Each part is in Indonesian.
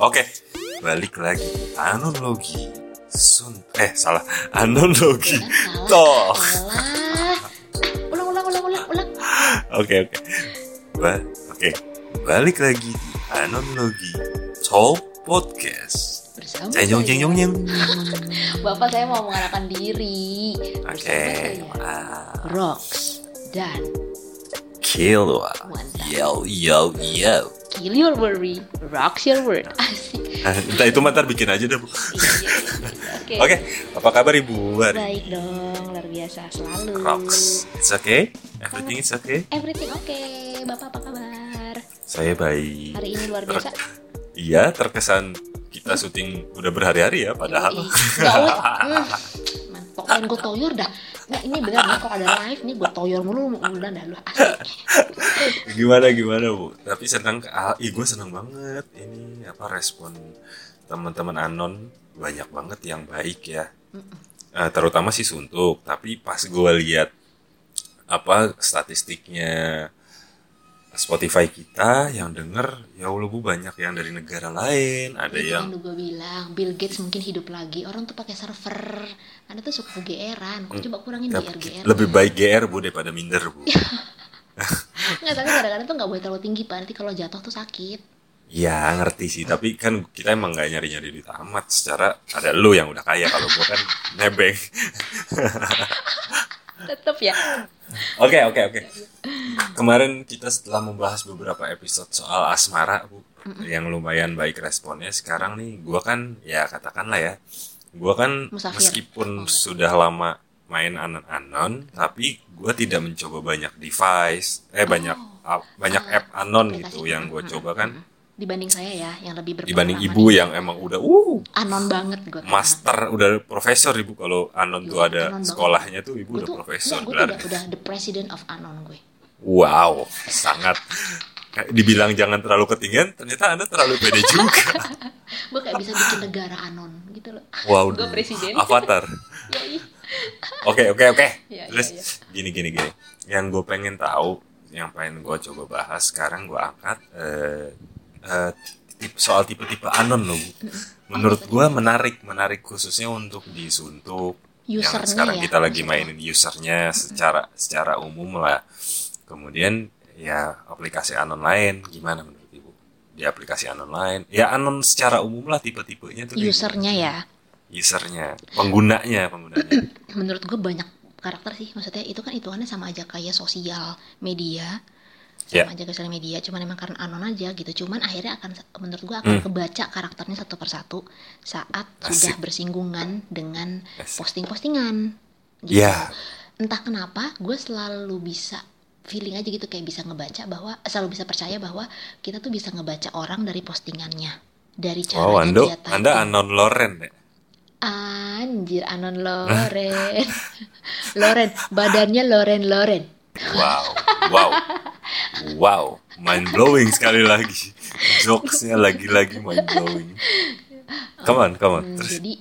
Oke, balik lagi. Anologi. Sun eh salah. Anologi. Salah. Toh. Ulang, ulang, ulang, ulang, ulang. Oke oke. Ba- Oke. Balik lagi di Anologi Talk Podcast. Bersama Cenyong saya. cenyong nyong. Bapak saya mau mengenalkan diri. Oke. Wow. Rox dan. Mantap. Yo yo yo. Kill Your Worry, Rocks Your World. Asik. Ah, Entah itu mah ntar bikin aja deh bu. Iya, iya, iya. Oke. Oke, apa kabar ibu? Hari Baik dong, luar biasa selalu. Rocks. It's okay. Everything is okay. Everything oke. Bapak apa kabar? Saya baik. Hari ini luar biasa. Iya, terkesan kita syuting udah berhari-hari ya, padahal. Yoi. Pokoknya gue toyor dah. Nah, ini bener nih kalau ada live nih gue toyor mulu udah dah lu asik. gimana gimana bu? Tapi senang, ah, ih gue senang banget ini apa respon teman-teman anon banyak banget yang baik ya. Eh, terutama sih suntuk. Tapi pas gue lihat apa statistiknya Spotify kita yang denger ya Allah bu banyak yang dari negara lain ada Itu yang kan gue bilang Bill Gates mungkin hidup lagi. Orang tuh pakai server. Anda tuh suka kegeeran. Kok coba kurangin Ya, GR GR. lebih baik GR bu daripada minder bu. Nggak tapi kadang-kadang tuh nggak boleh terlalu tinggi pak. Nanti kalau jatuh tuh sakit. Ya ngerti sih, tapi kan kita emang nggak nyari-nyari duit amat. Secara ada lu yang udah kaya, kalau gua kan nebeng. Tetep ya. Oke oke oke. Kemarin kita setelah membahas beberapa episode soal asmara bu, yang lumayan baik responnya. Sekarang nih, gua kan ya katakanlah ya, gua kan Musafir. meskipun Oh, sudah lama main anon-anon, tapi gua tidak mencoba banyak device, eh banyak ap- banyak Ah, app anon aplikasi. gitu yang gua Mm, coba mm, kan. Dibanding saya ya, yang lebih berpengalaman. Dibanding ibu yang emang udah uh anon banget gue. master udah profesor ibu kalau anon tuh Iya, ada anon banget. sekolahnya tuh ibu Gue udah tuh, profesor gue udah, udah the president of anon gue. wow sangat Kayak dibilang jangan terlalu ketinggian ternyata anda terlalu pede juga Gue kayak bisa bikin negara anon gitu loh. wow Gue presiden. avatar oke oke oke Iya, terus iya, gini gini gini yang gue pengen tahu yang pengen gue coba bahas sekarang gue angkat eh, eh, tip- soal tipe-tipe anon loh menurut gue menarik menarik khususnya untuk disuntuk. Yang sekarang ya, kita lagi mainin usernya secara secara umum lah. Kemudian ya aplikasi anon lain gimana menurut ibu? Di aplikasi anon lain ya anon secara umum lah tipe-tipenya tuh kayak Usernya ya. usernya penggunanya penggunanya. Menurut gue banyak karakter sih. Maksudnya itu kan hitungannya sama aja kayak sosial media. Ya. Sama aja kayak sosial media. Cuman emang karena anon aja gitu. Cuman akhirnya akan menurut gue akan kebaca karakternya satu persatu saat sudah Asik. bersinggungan dengan posting-postingan. Gitu. Ya. Entah kenapa gue selalu bisa feeling aja gitu kayak bisa ngebaca bahwa selalu bisa percaya bahwa kita tuh bisa ngebaca orang dari postingannya dari caranya wow ando dia typing. anda anon Loren ya Anjir Anon Loren Loren Badannya Loren Loren wow wow wow. Mind blowing sekali lagi. Jokesnya lagi-lagi mind blowing come on come on Hmm, terus. Jadi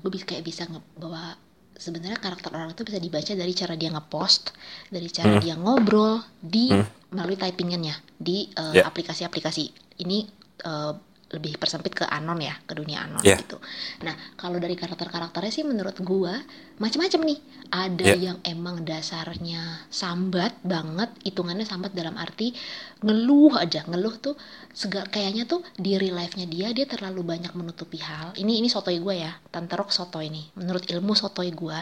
gue bisa kayak bisa nge bahwa sebenarnya karakter orang itu bisa dibaca dari cara dia ngepost Dari cara Hmm. dia ngobrol Di melalui typingannya Di eh, Ya. aplikasi-aplikasi. Ini eh, lebih persempit ke anon ya ke dunia anon Ya. gitu. Nah kalau dari karakter-karakternya sih menurut gua macam-macam nih. Ada Ya. yang emang dasarnya sambat banget, hitungannya sambat dalam arti ngeluh aja, ngeluh tuh segala kayaknya tuh di real life-nya dia dia terlalu banyak menutupi hal. Ini ini sotoy gua ya, tante Rock sotoy nih. Menurut ilmu sotoy gua.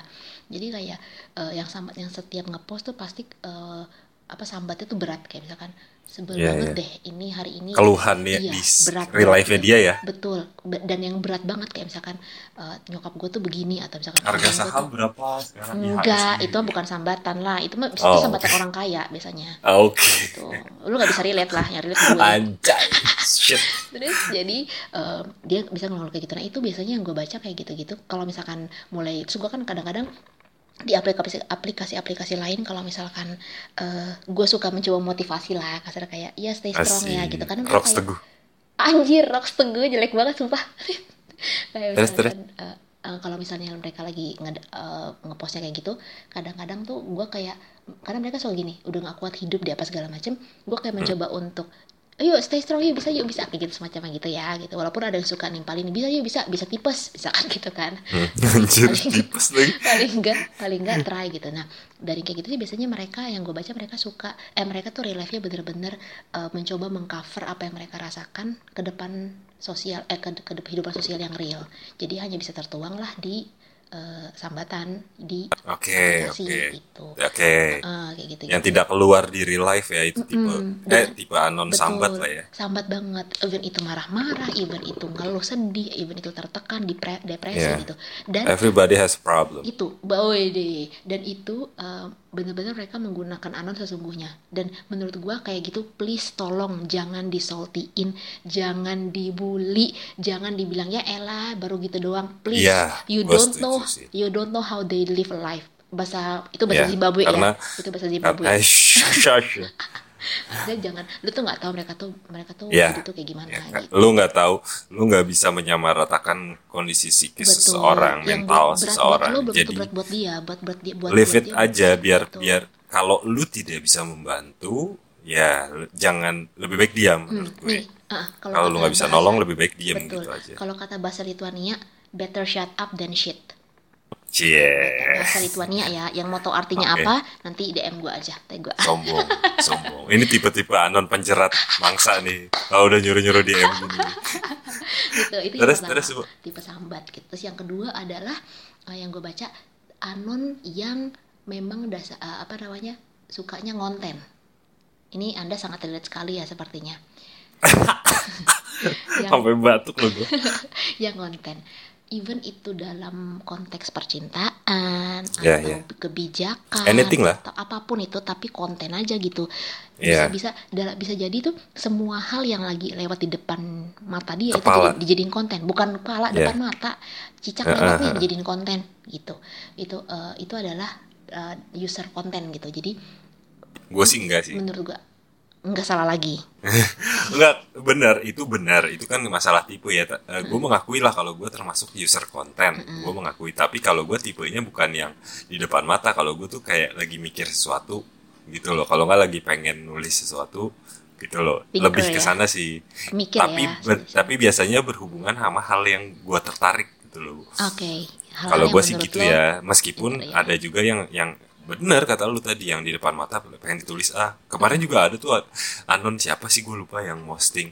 Jadi kayak eh, yang sambat yang setiap ngepost tuh pasti eh, apa sambatnya tuh berat kayak misalkan sebel Ya, banget ya. deh ini hari ini keluhan ya Iya, di berat real gitu. dia ya Betul. Be- Dan yang berat banget kayak misalkan eh, nyokap gue tuh begini atau misalkan harga saham tuh- berapa sekarang enggak, IHSG? itu bukan sambatan lah. Itu mah itu Oh, sambatan oke. orang kaya biasanya. Ah, oke Tuh. Lu nggak bisa relate lah, yang relate gue. anjay shit Terus jadi eh, dia bisa ngomong kayak gitu. Nah itu biasanya yang gue baca kayak gitu-gitu. Kalau misalkan mulai, terus gue kan kadang-kadang di aplikasi aplikasi-aplikasi lain kalau misalkan eh gue suka mencoba motivasi lah kasar kayak ya stay strong ya Asik. gitu. Kan Rocks kayak, teguh anjir rocks teguh jelek banget sumpah. Kayak Terus, misalkan eh, eh, kalau misalnya mereka lagi nge eh, ngepostnya kayak gitu kadang-kadang tuh gue kayak karena mereka selalu gini udah gak kuat hidup di apa segala macem gue kayak mencoba untuk ayo stay strong yuk bisa yuk bisa. Kayak gitu semacam gitu ya gitu. Walaupun ada yang suka nimpalin bisa yuk bisa bisa tipes bisa kan gitu kan. Anjir, Paling- tipes lagi. paling enggak paling enggak try gitu. Nah dari kayak gitu sih biasanya mereka yang gue baca mereka suka eh mereka tuh real life-nya bener-bener eh, mencoba mengcover apa yang mereka rasakan ke depan sosial eh ke, ke kehidupan sosial yang real. Jadi hanya bisa tertuang lah di eh, sambatan di Oke, aplikasi oke. gitu Oke. Eh, kayak gitu Yang tidak keluar di real life ya itu tipe Mm-mm. eh Dan- tipe anon sambat lah ya. Sambat banget. Even itu marah-marah, even itu ngeluh sedih, even itu tertekan, depre- depresi Yeah. gitu. Dan Everybody has problem. itu, boy deh. Dan itu eh, bener-bener mereka menggunakan anon sesungguhnya. Dan menurut gua kayak gitu, please tolong jangan disaltiin, jangan dibully, jangan dibilang ya elah baru gitu doang. Please, Iya, you don't know, sih. you don't know how they live life. Bahasa itu bahasa Iya, Zimbabwe karena- ya. Itu bahasa Zimbabwe. Maksudnya jangan lu tuh nggak tahu mereka tuh mereka tuh hidup tuh kayak gimana Ya, gitu. lu nggak tahu, lu nggak bisa menyamaratakan kondisi psikis seseorang, Yang mental berat, seseorang. Buat belum Jadi berat buat dia, buat berat dia buat live buat it dia, aja berat. biar Betul. biar kalau lu tidak bisa membantu, ya jangan lebih baik diam Hmm, menurut gue. nih, ah, kalau Kalau lu nggak bisa bahasa- nolong lebih baik diam betul. gitu aja. Kalau kata bahasa Lituania, better shut up than shit. Cie, Bahasa Lituania ya, yang tahu artinya Oke. apa, nanti DM gua aja, tag gua. sombong, sombong. Ini tipe-tipe anon penjerat mangsa nih. Kalau udah nyuruh-nyuruh DM gini. gitu, itu Terus, yang terus, pertama, tipe sambat gitu. Terus yang kedua adalah eh, yang gue baca anon yang memang dasar eh, apa namanya sukanya ngonten. Ini anda sangat relate sekali ya sepertinya. yang Sampai batuk loh gue. yang konten even itu dalam konteks percintaan Ya, atau ya. kebijakan Anything lah. atau apa pun itu tapi konten aja gitu bisa bisa dala- bisa jadi tuh semua hal yang lagi lewat di depan mata dia Kepala. itu jadi- dijadiin konten bukan kepala Ya. depan mata cicak Eh, lewat nih dijadiin konten gitu itu eh, itu adalah eh, user konten gitu jadi Gue sih enggak sih. menurut gua nggak salah lagi Enggak, benar, itu benar. Itu kan masalah tipe ya. gue mengakui lah kalau gue termasuk user konten. Gue mengakui. Tapi kalau gue tipenya bukan yang di depan mata. Kalau gue tuh kayak lagi mikir sesuatu gitu loh. Kalau nggak lagi pengen nulis sesuatu gitu loh. Thinker Lebih ke ya. sana sih. mikir tapi ya ber- tapi biasanya berhubungan sama hal yang gue tertarik gitu loh. oke Hal-hal Kalau gue sih gitu lo- ya. Meskipun Gitu ya. ada juga yang yang benar kata lu tadi yang di depan mata pengen ditulis ah kemarin juga ada tuh anon siapa sih gue lupa yang posting?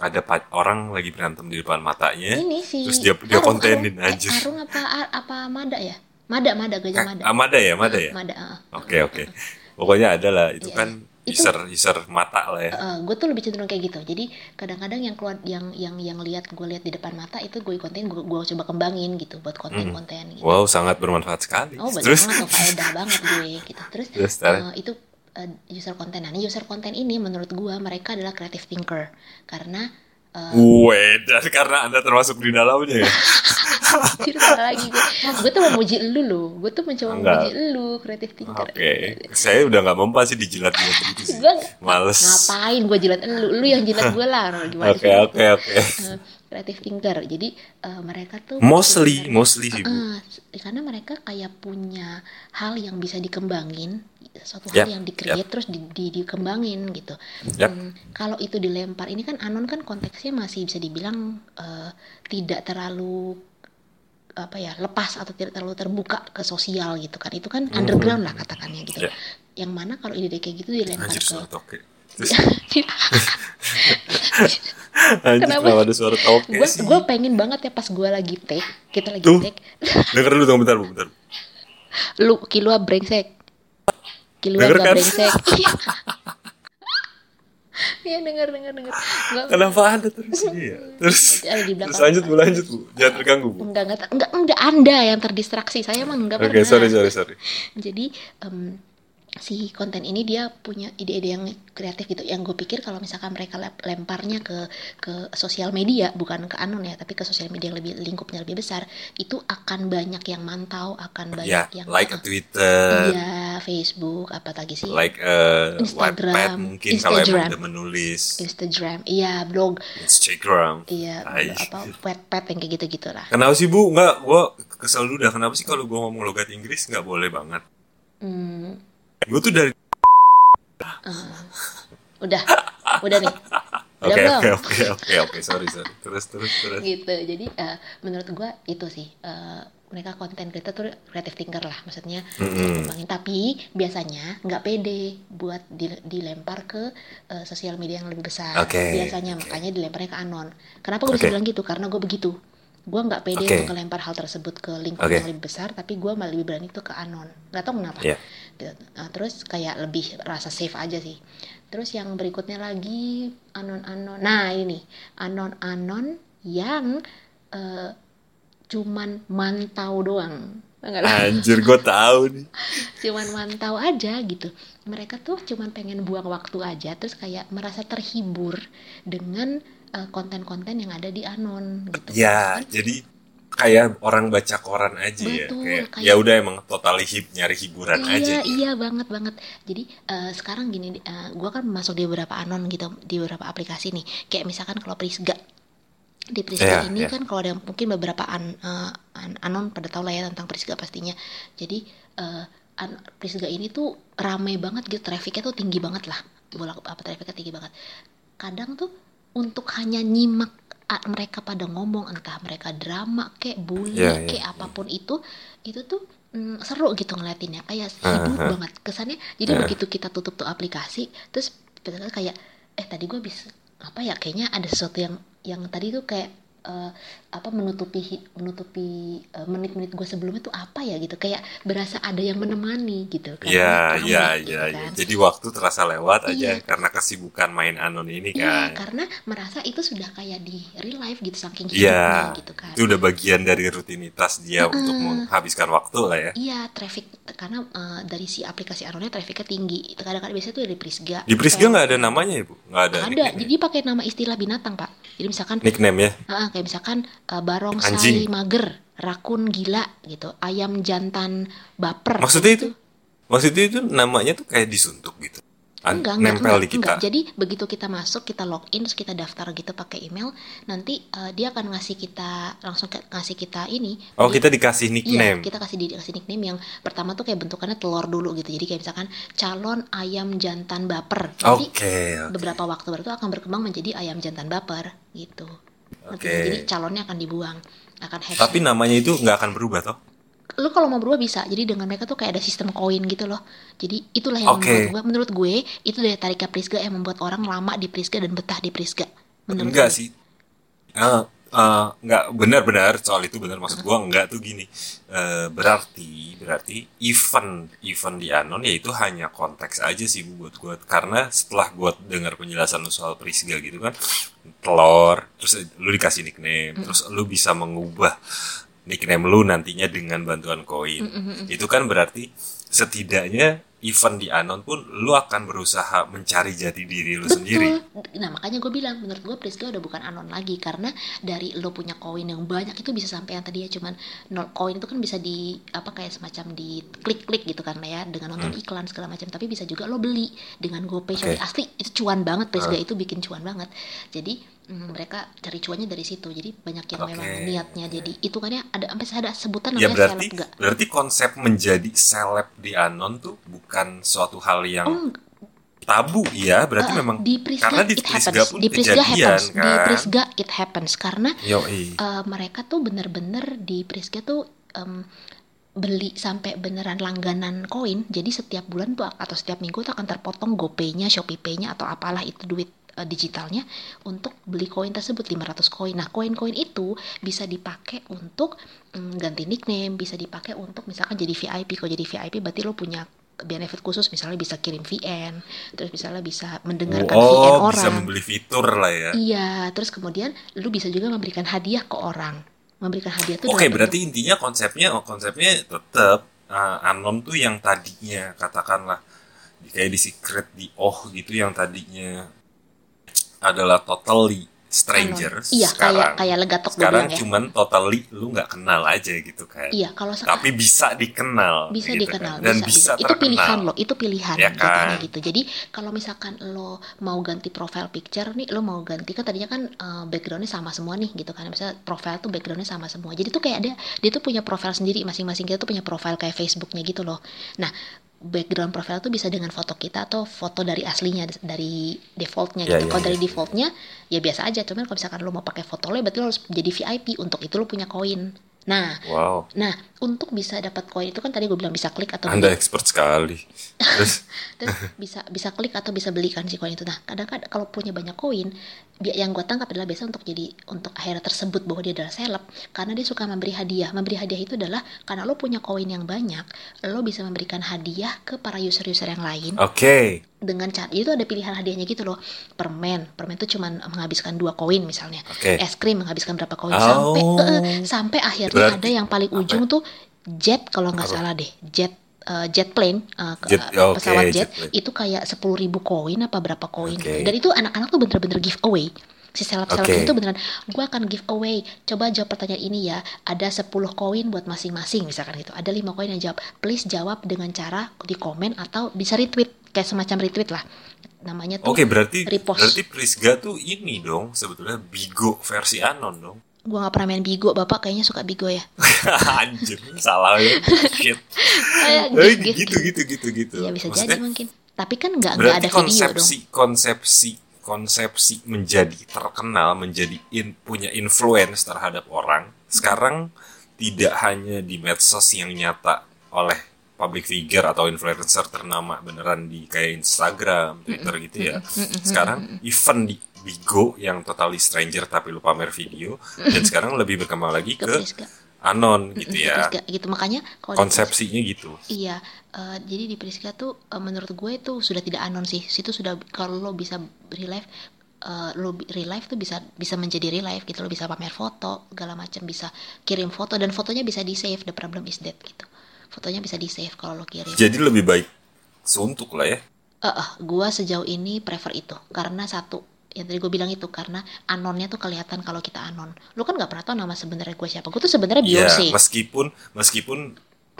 Ada orang lagi berantem di depan matanya ini sih terus dia kontenin Arung, eh, anjir Arung apa apa Mada ya? Mada Mada gajah Mada. Ah, Mada ya Mada ya? Mada ah. oke oke. Pokoknya ada lah itu Iya, kan itu- user user mata lah ya. Gue tuh lebih cenderung kayak gitu. Jadi kadang-kadang yang keluar yang yang yang lihat gue lihat di depan mata itu gue konten gue gue coba kembangin gitu buat konten-konten gitu. Wow sangat bermanfaat sekali. Oh banyak Hmm. terus? banget faedah banget gue gitu. Terus Terus, eh, itu eh, user konten. Nah user konten ini menurut gue mereka adalah creative thinker. Karena eh, Wedan karena anda termasuk di dalamnya ya? Lagi? Gue gue tuh memuji lu loh. Gue tuh mencoba Enggak. memuji lu creative thinker oke. Saya udah nggak mempan sih dijilat-jilat gitu sih males. ngapain gue jilat lu? Lu yang jilat gue lah gimana oke oke. Oke Creative thinker jadi eh, mereka tuh mostly mostly sih bu. Eh, karena mereka kayak punya hal yang bisa dikembangin suatu Yap, hal yang di-create terus di, di- dikembangin gitu. Yap. Hmm, kalau itu dilempar ini kan anon kan konteksnya masih bisa dibilang eh, tidak terlalu apa ya lepas atau tidak terlalu terbuka ke sosial gitu kan. Itu kan underground lah katakannya gitu. Ya. yang mana kalau ide kayak gitu dilempar Anjir ke Terus anjir Kenapa? kenapa ada suara toke gue sih? gue pengen banget ya pas gue lagi take kita lagi Tuh. take Dengar dulu tunggu bentar, bentar. lu kilua brengsek kilua Denger gak kan? brengsek Iya denger denger denger Gua- Kenapa Anda terus ini ya? Terus Ada di belakang. terus lanjut Bu, lanjut Bu. Jangan terganggu Bu. enggak enggak enggak enggak anda yang terdistraksi saya emang enggak Oke, pernah sorry sorry sorry. jadi em, si konten ini dia punya ide-ide yang kreatif gitu yang gue pikir kalau misalkan mereka lemparnya ke ke sosial media bukan ke anon ya tapi ke sosial media yang lebih lingkupnya lebih besar itu akan banyak yang mantau akan banyak Ya, yang like a Twitter, iya Facebook apa lagi sih like a Instagram, Wattpad mungkin kalau emang Instagram. udah menulis, Instagram iya blog Instagram. iya apa pet-pet yang kayak gitu gitu lah Kenapa sih Bu? Enggak, gua kesel dulu dah. Kenapa sih kalau gua ngomong logat Inggris nggak boleh banget? Hmm, Gue tuh dari udah udah nih. Udah Oke oke oke oke oke. Sorry sorry. Terus terus terus. gitu. Jadi eh, menurut gua itu sih eh, mereka konten creator tuh kreatif thinker lah. Maksudnya Mm-mm. kembangin tapi biasanya nggak pede buat di- dilempar ke eh, sosial media yang lebih besar. Oke, biasanya oke. makanya dilemparnya ke anon. Kenapa gue bisa Oke. bilang gitu? Karena gue begitu gue nggak pede Oke. untuk ngelempar hal tersebut ke lingkup Oke. yang lebih besar tapi gue malah lebih berani tuh ke anon nggak tahu kenapa Iya. Gitu. Nah, terus kayak lebih rasa safe aja sih terus yang berikutnya lagi anon anon nah ini anon anon yang eh, cuman mantau doang Anjir gue tahu nih. cuman mantau aja gitu mereka tuh cuman pengen buang waktu aja terus kayak merasa terhibur dengan konten-konten yang ada di anon gitu Ya Kan? jadi kayak orang baca koran aja ya Betul, kayak kayak- ya udah emang totally hip nyari hiburan iya aja. iya banget banget jadi eh, sekarang gini eh, gua kan masuk di beberapa anon gitu di beberapa aplikasi nih kayak misalkan kalau Prisga di Prisga Iya, ini iya. kan kalau ada mungkin beberapa an, eh, an- anon pada tahu lah ya tentang Prisga pastinya jadi eh, an- Prisga ini tuh rame banget gitu trafficnya tuh tinggi banget lah bola apa trafficnya tinggi banget kadang tuh untuk hanya nyimak mereka pada ngomong entah mereka drama kayak bully Iya, iya, kayak iya. apa pun itu itu tuh mm, seru gitu ngeliatinnya kayak hidup Aha. banget kesannya jadi Aha. begitu kita tutup tuh aplikasi terus kayak eh tadi gue bisa apa ya kayaknya ada sesuatu yang yang tadi tuh kayak eh, apa menutupi menutupi eh, menit-menit gue sebelumnya tuh apa ya gitu kayak berasa ada yang menemani gitu Iya rame iya gitu iya iya. kan. Jadi waktu terasa lewat aja Iya. karena kesibukan main anon ini Iya, kan. karena merasa itu sudah kayak di real life gitu saking Iya. hidupnya gitu kan. Itu udah bagian dari rutinitas dia untuk menghabiskan waktu lah ya. Iya, traffic karena eh, dari si aplikasi Aronnya trafficnya tinggi. Kadang-kadang biasanya tuh dari Prisga. Di Prisga nggak ada namanya ya bu? Nggak ada. Ada, nickname-nya? jadi pakai nama istilah binatang pak. Jadi misalkan, nickname ya. ah, kayak misalkan eh, barongsai Anjing. mager, rakun gila gitu, ayam jantan baper. Maksudnya gitu. itu? Maksudnya itu namanya tuh kayak disuntuk gitu. An- Enggak, nempel enggak, di kita. enggak. Jadi begitu kita masuk, kita login, terus kita daftar gitu pakai email, nanti eh, dia akan ngasih kita langsung ke- ngasih kita ini. Oh Dia- kita dikasih nickname. Iya, kita kasih dikasih nickname yang pertama tuh kayak bentukannya telur dulu gitu. Jadi kayak misalkan calon ayam jantan baper. Oke. oke. beberapa waktu baru itu akan berkembang menjadi ayam jantan baper gitu. Oke. nggak? Jadi calonnya akan dibuang, akan hash. Tapi namanya itu nggak akan berubah toh? lu kalau mau berubah bisa. Jadi dengan mereka tuh kayak ada sistem koin gitu loh. Jadi itulah yang Oke. membuat gue, menurut gue itu dari tariknya Prisga yang membuat orang lama di Prisga dan betah di Prisga. Menurut enggak gue. sih. Eh, eh, enggak benar-benar soal itu benar maksud gua enggak tuh gini. Eh, berarti berarti event event di Anon ya itu hanya konteks aja sih Bu, buat gua. Karena setelah gua dengar penjelasan lu soal Prisga gitu kan telur terus lu dikasih nickname terus lu bisa mengubah nickname lu nantinya dengan bantuan koin. Itu kan berarti setidaknya event di Anon pun lu akan berusaha mencari jati diri lu sendiri Betul. Nah makanya gue bilang menurut gue Prisga udah bukan anon lagi karena dari lo punya koin yang banyak itu bisa sampai yang tadinya cuman nol koin itu kan bisa di apa kayak semacam di klik-klik gitu kan ya dengan nonton iklan segala macam tapi bisa juga lo beli dengan GoPay Hmm. Oke. asli itu cuan banget Prisga itu bikin cuan banget jadi mm, mereka cari cuannya dari situ jadi banyak yang Oke. memang niatnya jadi itu kan ya ada sampai ada sebutan Ya namanya berarti selebga berarti konsep menjadi seleb di Anon tuh bukan suatu hal yang Oh, tabu ya, berarti Uh, memang di Prisga karena di Prisga pun di Prisga kejadian happens di kan. Prisga it happens karena Yoi. eh, mereka tuh bener-bener di Prisga tuh em, beli sampai beneran langganan koin jadi setiap bulan tuh atau setiap minggu tuh akan terpotong GoPay-nya, ShopeePay-nya atau apalah itu duit eh, digitalnya untuk beli koin tersebut 500 koin. Nah, koin-koin itu bisa dipakai untuk mm, ganti nickname, bisa dipakai untuk misalkan jadi VIP. Kalau jadi VIP berarti lo punya benefit khusus misalnya bisa kirim VN, terus misalnya bisa mendengarkan VN Oh, orang. bisa membeli fitur lah ya. Iya, terus kemudian lu bisa juga memberikan hadiah ke orang. Memberikan hadiah tuh Oke, dalam berarti intinya konsepnya oh, konsepnya tetap uh, Anon tuh yang tadinya katakanlah kayak di secret di oh gitu yang tadinya adalah totally bentuk strangers. Iya, sekarang kayak kayak legatok sekarang bilang ya. cuman totally lu nggak kenal aja gitu kan Iya, kalau tapi bisa dikenal bisa gitu dikenal kan. dan bisa, bisa, itu terkenal. pilihan lo itu pilihan Ya kan? gitu jadi kalau misalkan lo mau ganti profile picture nih lo mau ganti kan tadinya kan eh, backgroundnya sama semua nih gitu kan misalnya profile tuh backgroundnya sama semua jadi tuh kayak ada dia tuh punya profile sendiri masing-masing kita tuh punya profile kayak Facebooknya gitu loh nah background profile tuh bisa dengan foto kita atau foto dari aslinya dari defaultnya Ya, gitu. ya, kalau ya. dari defaultnya ya biasa aja. Cuman kalau misalkan lo mau pakai foto lo, ya berarti lo harus jadi VIP. Untuk itu lo punya koin. Nah, Wow, nah untuk bisa dapat koin itu kan tadi gue bilang bisa klik atau Anda beli. expert sekali. Terus Terus bisa bisa klik atau bisa belikan si koin itu. Nah, kadang-kadang kalau punya banyak koin, yang gue tangkap adalah biasa untuk jadi untuk akhirnya tersebut bahwa dia adalah seleb karena dia suka memberi hadiah. Memberi hadiah itu adalah karena lo punya koin yang banyak, lo bisa memberikan hadiah ke para user-user yang lain oke. dengan cara itu ada pilihan hadiahnya gitu loh. Permen, permen itu cuma menghabiskan dua koin misalnya. Oke. Es krim menghabiskan berapa koin Oh. sampai eh, eh, sampai akhirnya Berarti ada yang paling apa? ujung tuh jet kalau nggak Apa? salah deh. Jet eh, jet plane eh, ke- Jet- oke, pesawat jet, jet plane. itu kayak sepuluh ribu koin apa berapa koin Oke. gitu. dan itu anak-anak tuh bener-bener giveaway si seleb-seleb Oke. itu beneran gue akan giveaway coba jawab pertanyaan ini ya ada 10 koin buat masing-masing misalkan gitu ada lima koin yang jawab please jawab dengan cara di komen atau bisa retweet kayak semacam retweet lah namanya tuh Oke, berarti repost. berarti Prisga tuh ini dong sebetulnya Bigo versi Anon dong. Gue nggak pernah main bigo bapak kayaknya suka bigo ya Anjir, salah ya. Shit. Eh, gift, gift, gitu gitu gitu gitu. ya bisa Maksudnya, jadi mungkin tapi kan nggak nggak ada video dong konsepsi konsepsi konsepsi menjadi terkenal, menjadi in, punya influence terhadap orang sekarang tidak hanya di medsos yang nyata oleh public figure atau influencer ternama beneran di kayak Instagram, Twitter gitu ya. Sekarang event di Bigo yang totally stranger tapi lu pamer video dan sekarang lebih berkembang lagi ke Priska anon gitu ya. Priska, gitu makanya kalau Konsepsinya gitu. Iya, eh, jadi di Priska tuh eh, menurut gue itu sudah tidak anon sih. Situ sudah kalau lo bisa relive eh, lo relive tuh bisa bisa menjadi relive gitu. Lo bisa pamer foto, segala macam bisa kirim foto dan fotonya bisa di save. The problem is that gitu. Fotonya bisa di save kalau lo kirim. Jadi lebih baik suntuk lah ya. Eh, eh, gua sejauh ini prefer itu karena satu yang tadi gue bilang itu karena anonnya tuh kelihatan kalau kita anon. Lo kan nggak pernah tahu nama sebenarnya gue siapa. Gue tuh sebenarnya Iya, Beyonce. meskipun meskipun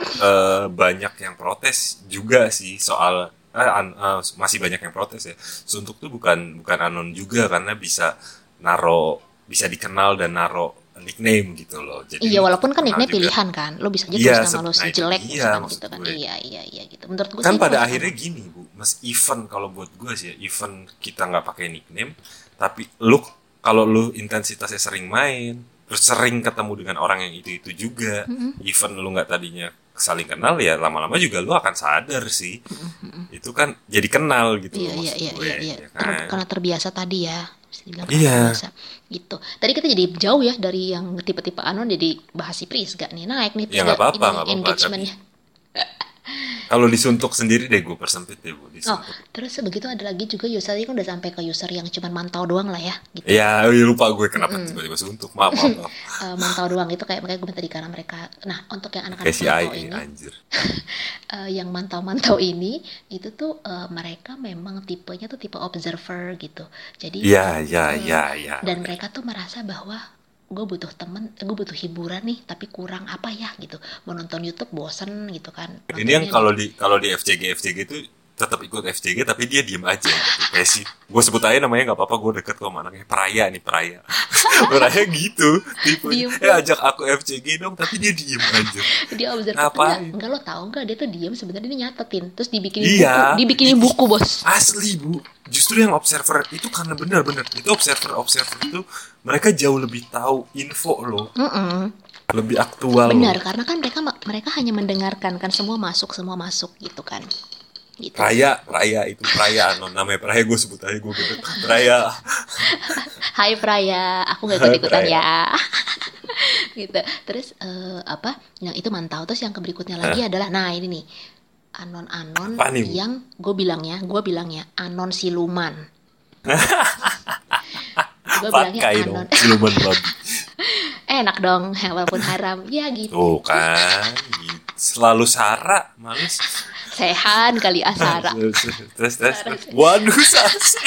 eh, banyak yang protes juga sih soal an- eh, masih banyak yang protes ya. Suntuk tuh bukan bukan anon juga karena bisa naro bisa dikenal dan naro nickname gitu loh. Jadi Iya walaupun kan nickname juga. pilihan kan, lo bisa aja Iya, tulis nama lo si jelek misalkan maksud gitu kan. gue. Iya iya iya gitu. Menurut gue Kan sih pada akhirnya gini bu, mas event kalau buat gue sih ya, event kita nggak pakai nickname, tapi lu kalau lu intensitasnya sering main, terus sering ketemu dengan orang yang itu itu juga, event lu nggak tadinya saling kenal ya lama-lama juga lu akan sadar sih, itu kan jadi kenal gitu. Iya loh iya maksud iya gue, iya iya. ya Ter- kan? karena terbiasa tadi ya. Bisa dibilang Iya. terbiasa gitu. Tadi kita jadi jauh ya dari yang tipe-tipe anon jadi bahas si Prisga nih naik nih Ya, nggak Prisga apa-apa, nggak apa-apa, engagementnya. Kalau disuntuk sendiri deh gue persempit deh Oh, disuntuk. terus begitu ada lagi juga user kan udah sampai ke user yang cuma mantau doang lah ya gitu. Ya, iya, lupa gue kenapa tiba-tiba suntuk. Maaf, maaf, maaf. Eh, mantau doang itu kayak makanya gue tadi karena mereka nah untuk yang anak-anak mantau Ai, ini anjir. eh, yang mantau-mantau ini itu tuh eh, mereka memang tipenya tuh tipe observer gitu jadi Iya, iya, eh, iya, iya. dan mereka tuh merasa bahwa gue butuh temen gue butuh hiburan nih tapi kurang apa ya gitu. Mau nonton YouTube bosen gitu kan. Ini yang kalau di kalau di FCG FCG itu tetap ikut FCG tapi dia diem aja gitu. Kayak si gue sebut aja namanya nggak apa-apa gue deket kok sama anaknya Peraya nih Peraya Peraya gitu tipe Diem. eh ajak aku FCG dong tapi dia diem aja dia observer Ngapain? enggak, enggak lo tahu enggak dia tuh diem sebenarnya dia nyatetin terus dibikinin Iya. buku dibikinin buku bos asli bu justru yang observer itu karena benar-benar itu observer observer itu mereka jauh lebih tahu info loh Mm-mm. lebih aktual benar loh. karena kan mereka mereka hanya mendengarkan kan semua masuk semua masuk gitu kan gitu Raya, Raya itu Raya namanya Raya gue sebut aja gue gitu Raya Hai Praya, aku gak ikut ikutan ya. gitu. Terus eh, apa? Yang itu mantau. Terus yang berikutnya lagi adalah, nah ini nih anon-anon yang gue bilangnya, gue bilangnya anon siluman. gue bilangnya anon. dong siluman babi Enak dong, walaupun haram. Ya gitu. Tuh kan, selalu Sara, males. Sehan kali asara. Tes, tes, tes. Waduh, sase.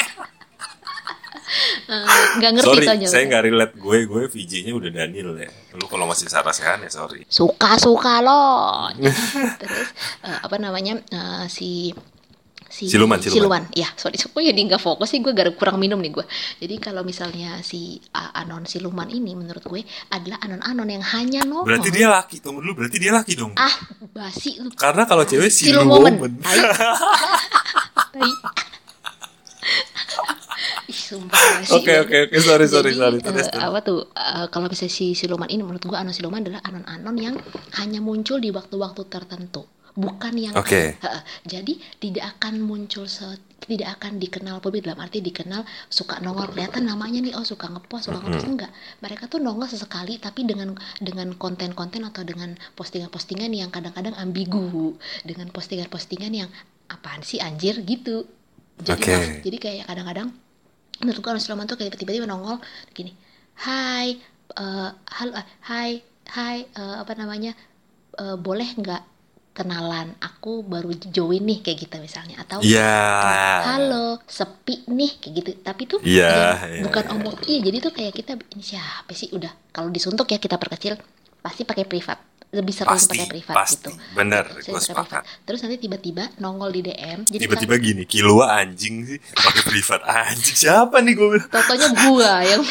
Eh, Nggak ngerti Sorry, tuh saya nggak relate. Gue, gue VJ-nya udah Daniel ya. Lu kalau masih Sarah Sehan ya sorry. suka suka loh terus eh, apa namanya eh, si si Siluman, siluman. ya sorry kok jadi nggak fokus sih gue gara kurang minum nih gue jadi kalau misalnya si uh, anon siluman ini menurut gue adalah anon-anon yang hanya nongol Berarti dia laki, tunggu dulu. Berarti dia laki dong. ah basi lu Karena kalau cewek. Ih, sumpah basi. Oke oke oke sorry sorry Jadi, sorry. Terus, terus. apa tuh eh, kalau misalnya si siluman ini menurut gua anon siluman adalah anon-anon yang hanya muncul di waktu-waktu tertentu bukan yang. Heeh. jadi tidak akan muncul se- tidak akan dikenal publik dalam arti dikenal suka nongol. Kelihatan namanya nih oh suka ngepost suka ngepost. Enggak. Mereka tuh nongol sesekali tapi dengan dengan konten-konten atau dengan postingan-postingan yang kadang-kadang ambigu. Dengan postingan-postingan yang apaan sih anjir? gitu. Jadi Oke. jadi kayak kadang-kadang menurut gue Sulaiman tuh kayak tiba-tiba nongol gini hai eh, halo eh, hai hai eh, apa namanya eh, boleh nggak kenalan aku baru join nih kayak gitu misalnya atau Iya. halo sepi nih kayak gitu tapi tuh Iya, ya, iya, bukan iya. omong iya jadi tuh kayak kita ini siapa sih udah kalau disuntuk ya kita perkecil pasti pakai privat lebih seru Pasti, pakai privat pasti. gitu Bener, gue sepakat. privat. terus nanti tiba-tiba nongol di DM jadi Tiba-tiba gini, kilua anjing sih pakai privat anjing siapa nih gue totonya gua yang.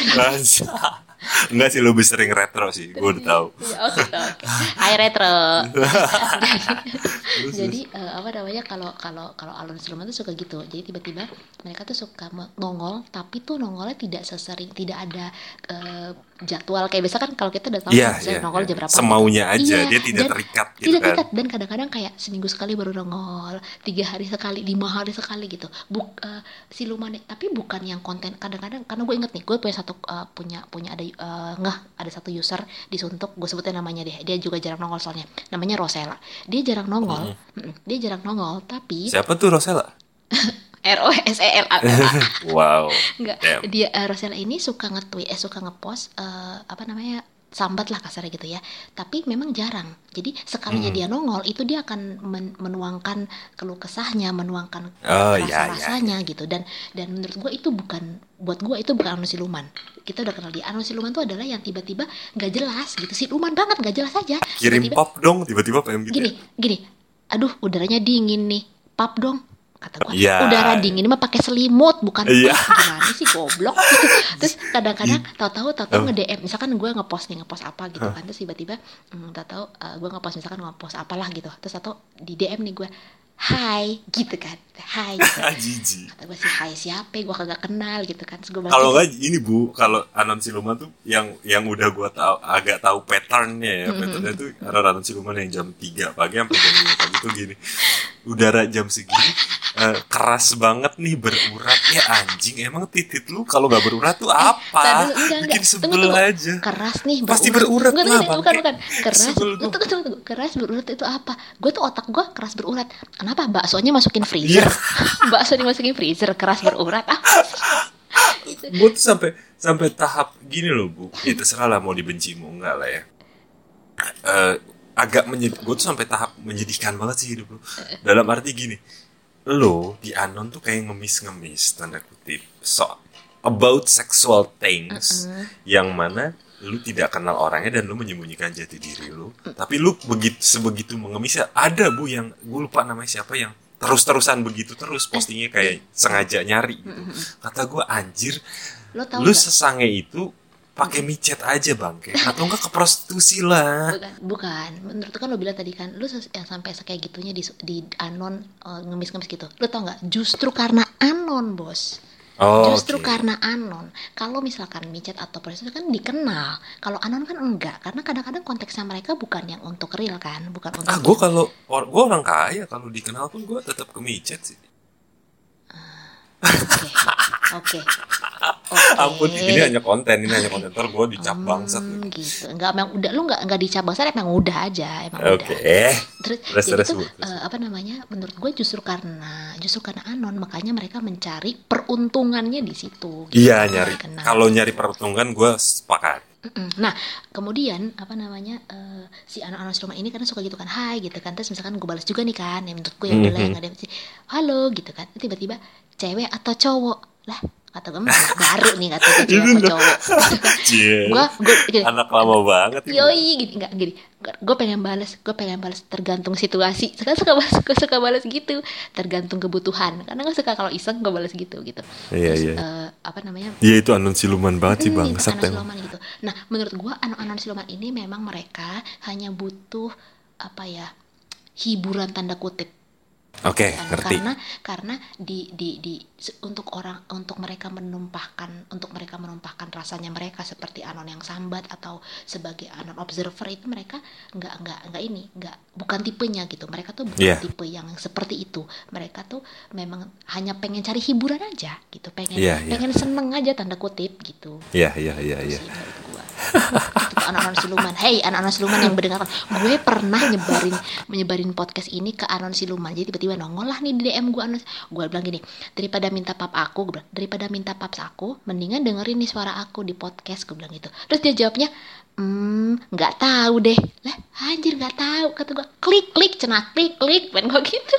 Enggak sih lebih sering retro sih, gue udah tahu. Ya, oke oke. Hai retro. jadi eh, apa namanya kalau kalau kalau alun siluman tuh suka gitu. Jadi tiba-tiba mereka tuh suka nongol, tapi tuh nongolnya tidak sesering, tidak ada eh, jadwal kayak biasa kan kalau kita udah tahu Iya, misalnya iya, nongol iya. jam berapa. Semaunya aja, Iya, dia tidak dan- terikat gitu tidak kan. terikat dan kadang-kadang kayak seminggu sekali baru nongol, tiga hari sekali, lima hari sekali gitu. Buk eh, siluman tapi bukan yang konten kadang-kadang karena gue inget nih gue punya satu eh, punya punya ada eh, nggak ada satu user disuntuk gue sebutin namanya deh dia juga jarang nongol soalnya namanya Rosella dia jarang nongol Mm-mm, dia jarang nongol tapi Siapa tuh Rosella? R O S E L A Wow. Enggak, Damn. dia eh, Rosella ini suka nge-tweet, eh suka ngepost eh, apa namanya? Sambat lah kasarnya gitu ya. Tapi memang jarang. Jadi sekalinya Hmm. dia nongol itu dia akan men- menuangkan keluh kesahnya, menuangkan Oh, iya, rasa-rasanya gitu. Dan dan menurut gua itu bukan buat gua itu bukan anu siluman. Kita udah kenal dia. Anu siluman itu adalah yang tiba-tiba nggak jelas gitu. Siluman banget nggak jelas aja. Kirim Tiba-tiba- pop dong, tiba-tiba PM gitu. gini ya. gini aduh udaranya dingin nih pap dong kata gua Iya. udara dingin ini mah pakai selimut bukan Iya. pap gimana sih goblok gitu. terus kadang-kadang tahu-tahu tahu-tahu Oh. nge DM misalkan gue ngepost nih ngepost apa gitu kan terus tiba-tiba hmm, tahu-tahu uh, gue ngepost misalkan ngepost apalah gitu terus atau di DM nih gue hai gitu kan hai gitu. Jiji. kata gue sih hai siapa gue kagak kenal gitu kan gue Kalau nggak ini bu, kalau anon siluman tuh yang yang udah gua tahu agak tahu patternnya ya, patternnya tuh anon siluman yang jam 3 pagi sampai jam 5 pagi tuh gini. Udara jam segini eh, keras banget nih berurat ya anjing. Emang titit lu kalau nggak berurat tuh Tar apa? enggak. Bikin Tunggu, sebel tunggu. aja. keras nih Pasti berurat. Enggak, lah, enggak, bukan bukan. Keras. Tunggu, tunggu, tunggu. keras berurat itu apa? Gue tuh otak gue keras berurat. Kenapa? Baksonya masukin freezer. Iya. bakso dimasukin freezer keras berurat. Itu gue tuh sampai sampai tahap gini loh bu. Ya terserah lah mau dibenci mau enggak lah ya. Eh, agak menyedih gue tuh sampai tahap menyedihkan banget sih hidup lo dalam arti gini lo di anon tuh kayak ngemis-ngemis tanda kutip so about sexual things yang mana lu tidak kenal orangnya dan lu menyembunyikan jati diri lu. Tapi lu begitu sebegitu mengemisnya ada bu yang gue lupa namanya siapa yang terus-terusan begitu terus postingnya kayak sengaja nyari gitu. kata gue anjir lu nggak? sesange itu pakai micet aja bangke atau enggak ke prostitusi lah. Bukan bukan. Menurut kan lo bilang tadi kan lu ses- yang sampai kayak gitunya di di anon eh, ngemis-ngemis gitu. Lo tau nggak? Justru karena anon bos. Oh Justru oke. karena anon, kalau misalkan micet atau prostitusi kan dikenal, kalau anon kan enggak, karena kadang-kadang konteksnya mereka bukan yang untuk real kan, bukan untuk ah gue kalau gue orang kaya. Kalau dikenal pun gue tetap ke micet sih Oke, oke, ampun ini hanya konten ini hanya konten ntar gue dicap bangsat Hmm, gitu, enggak, emang udah, lu enggak enggak dicap bangsat, emang udah aja, emang oke udah. eh Terus, Terus, jadi terus, tuh terus. eh, apa namanya? Menurut gue justru karena justru karena anon, makanya mereka mencari peruntungannya di situ. gitu, iya karena nyari dikenal. kalau nyari peruntungan gue sepakat. Nah, kemudian apa namanya eh, si anak-anak rumah ini kadang suka gitu kan, hai gitu kan, terus misalkan gue balas juga nih kan, yang menurut gue yang udah lah yang ada halo gitu kan, tiba-tiba cewek atau cowok lah, kata gue baru nih kata gue cewek dah. cowok gue gue gini Anak lama banget. yoi gini nggak gini gue pengen balas gue pengen balas tergantung situasi sekarang suka balas gue suka balas gitu tergantung kebutuhan karena gue suka kalau iseng gue balas gitu gitu Iya, iya. eh, apa namanya Iya itu anon siluman banget sih Hmm, bangsat anak emang. siluman gitu. Nah, menurut gua anak-anak siluman ini memang mereka hanya butuh apa ya? hiburan tanda kutip. Oke, Kan? ngerti. Karena karena di di di untuk orang untuk mereka menumpahkan untuk mereka menumpahkan rasanya mereka seperti anon yang sambat atau sebagai anon observer itu mereka nggak nggak nggak ini nggak bukan tipenya gitu mereka tuh bukan Iya. tipe yang seperti itu mereka tuh memang hanya pengen cari hiburan aja gitu pengen Iya, iya. pengen seneng aja tanda kutip gitu Iya, iya, iya, iya. Tuh anak-anak siluman. Hey anak-anak siluman yang mendengarkan. Gue pernah nyebarin menyebarin podcast ini ke anon siluman. Jadi tiba-tiba nongol lah nih di DM gue anon. Gue bilang gini daripada minta pap aku gue bilang daripada minta paps aku mendingan dengerin nih suara aku di podcast gue bilang gitu. Terus dia jawabnya hmm nggak tahu deh. Lah anjir nggak tahu kata gue klik klik cenah klik klik ben gue gitu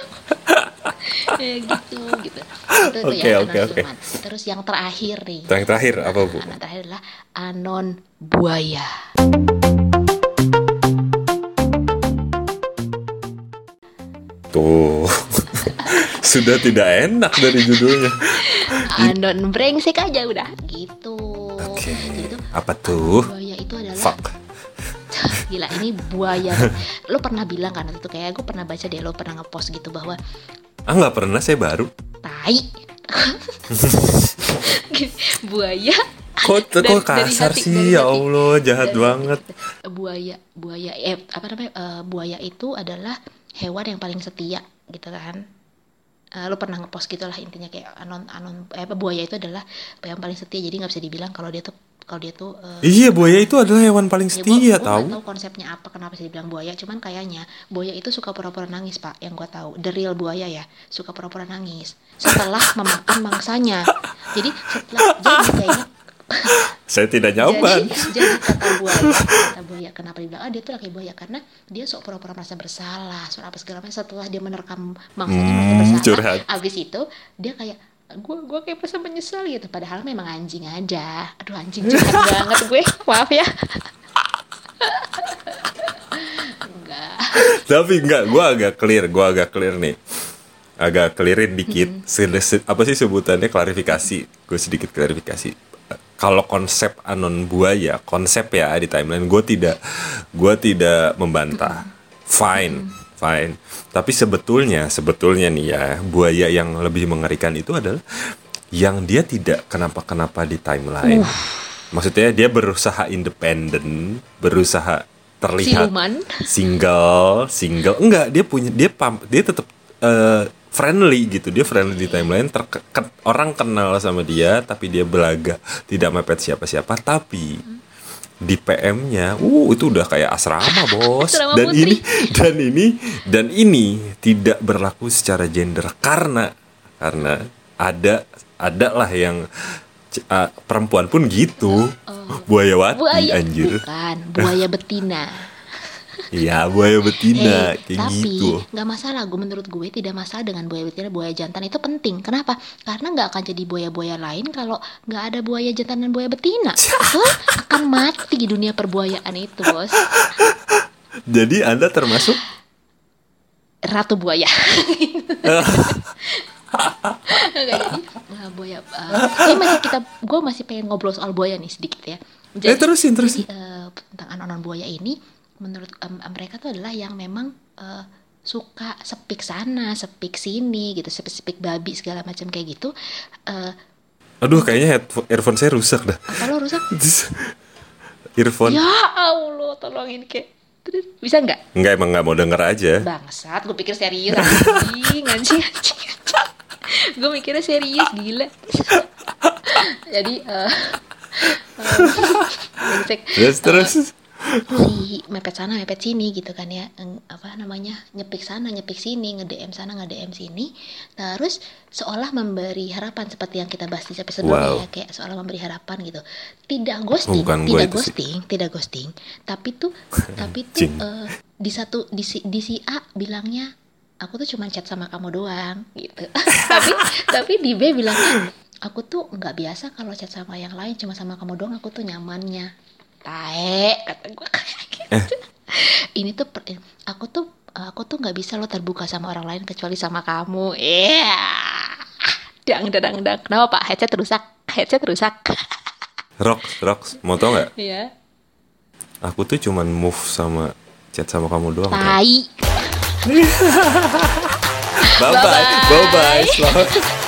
ya gitu gitu itu Oke, ya oke, oke. terus yang terakhir nih Yang terakhir apa bu? Anak terakhir adalah anon buaya. Tuh. Sudah tidak enak dari judulnya. Anon brengsek aja udah gitu. Oke. Jadi tuh Apa tuh? buaya itu adalah Fuck. gila ini buaya. lo pernah bilang kan itu kayak gue pernah baca deh lo pernah ngepost gitu bahwa Ah nggak pernah saya baru. tai buaya Kok Dari- kok dari kasar hati, sih dari ya. Allah jahat Dari- banget. buaya buaya eh apa namanya eh, buaya itu adalah hewan yang paling setia gitu kan Eh, lo pernah ngepost gitu lah intinya kayak anon anon eh, apa buaya itu adalah yang paling setia. Jadi nggak bisa dibilang kalau dia tuh kalau dia tuh eh, Iya buaya itu adalah hewan paling ya gua- setia gua nggak tahu. tahu konsepnya apa kenapa sih dibilang buaya. Cuman kayaknya buaya itu suka pura-pura nangis pak yang gua tahu. The real buaya ya suka pura-pura nangis. Setelah memakan mangsanya. Jadi setelah jadi kayaknya Saya tidak nyaman. jadi, jadi kata buaya, kata buaya kenapa dibilang ah dia tuh laki buaya karena dia sok pura-pura merasa bersalah, sok apa segala macam setelah dia menerkam merasa Hmm, bersalah. curhat. Abis itu dia kayak gue gue kayak merasa menyesal gitu padahal memang anjing aja aduh anjing curhat banget gue maaf ya enggak Tapi enggak, gue agak clear, gue agak clear nih. Agak clearin dikit. Se- apa sih sebutannya klarifikasi? Gue sedikit klarifikasi. Kalau konsep anon buaya, konsep ya di timeline gue tidak, gue tidak membantah. Fine, fine. Tapi sebetulnya, sebetulnya nih ya, buaya yang lebih mengerikan itu adalah yang dia tidak kenapa-kenapa di timeline. Maksudnya dia berusaha independen, berusaha terlihat siluman single single enggak dia punya dia pam dia tetap eh, friendly gitu dia friendly di timeline terke- ke- orang kenal sama dia tapi dia belaga tidak mepet siapa-siapa tapi di PM-nya, uh itu udah kayak asrama bos. Asrama dan putri. ini dan ini dan ini tidak berlaku secara gender karena karena ada ada lah yang uh, perempuan pun gitu. Buayawati Oh. buaya anjir. bukan buaya betina Iya, buaya betina Eh, kayak tapi gitu. nggak masalah gue menurut gue tidak masalah dengan buaya betina buaya jantan itu penting. Kenapa? Karena nggak akan jadi buaya-buaya lain kalau nggak ada buaya jantan dan buaya betina. Hah? akan mati di dunia perbuayaan itu bos. Jadi Anda termasuk? Ratu buaya. Nggak, jadi nah, buaya uh, ini masih kita gue masih pengen ngobrol soal buaya nih sedikit ya. Eh, terusin, terusin. jadi, eh, tentang anon buaya ini menurut em, mereka tuh adalah yang memang eh, suka sepik sana sepik sini gitu sepik sepik babi segala macam kayak gitu Eh, Aduh, kayaknya headphone, earphone saya rusak dah. apa lo rusak earphone. ya allah tolongin Terus, bisa nggak Enggak emang nggak mau denger aja. bangsat gue pikir serius anjing anjing anjing gue mikirnya serius gila jadi brengsek. Terus terus. Si mepet sana mepet sini gitu kan ya. Apa namanya nyepik sana nyepik sini nge DM sana nge DM sini. Terus seolah memberi harapan seperti yang kita bahas di episode sebelumnya Wow. ya kayak seolah memberi harapan gitu. Tidak ghosting Bukan tidak itu sih. ghosting tidak ghosting. Tapi tuh tapi tuh eh, di satu di si, di si A bilangnya aku tuh cuma chat sama kamu doang gitu. Tapi tapi di B bilangnya aku tuh nggak biasa kalau chat sama yang lain cuma sama kamu doang aku tuh nyamannya tae kata gue kayak gitu ini tuh per- aku tuh aku tuh nggak bisa lo terbuka sama orang lain kecuali sama kamu iya dang dang dang kenapa pak headset rusak headset rusak Rox, Rox, mau tau nggak? Iya. Aku tuh cuman move sama chat sama kamu doang. tai Bye bye, bye bye. Selamat.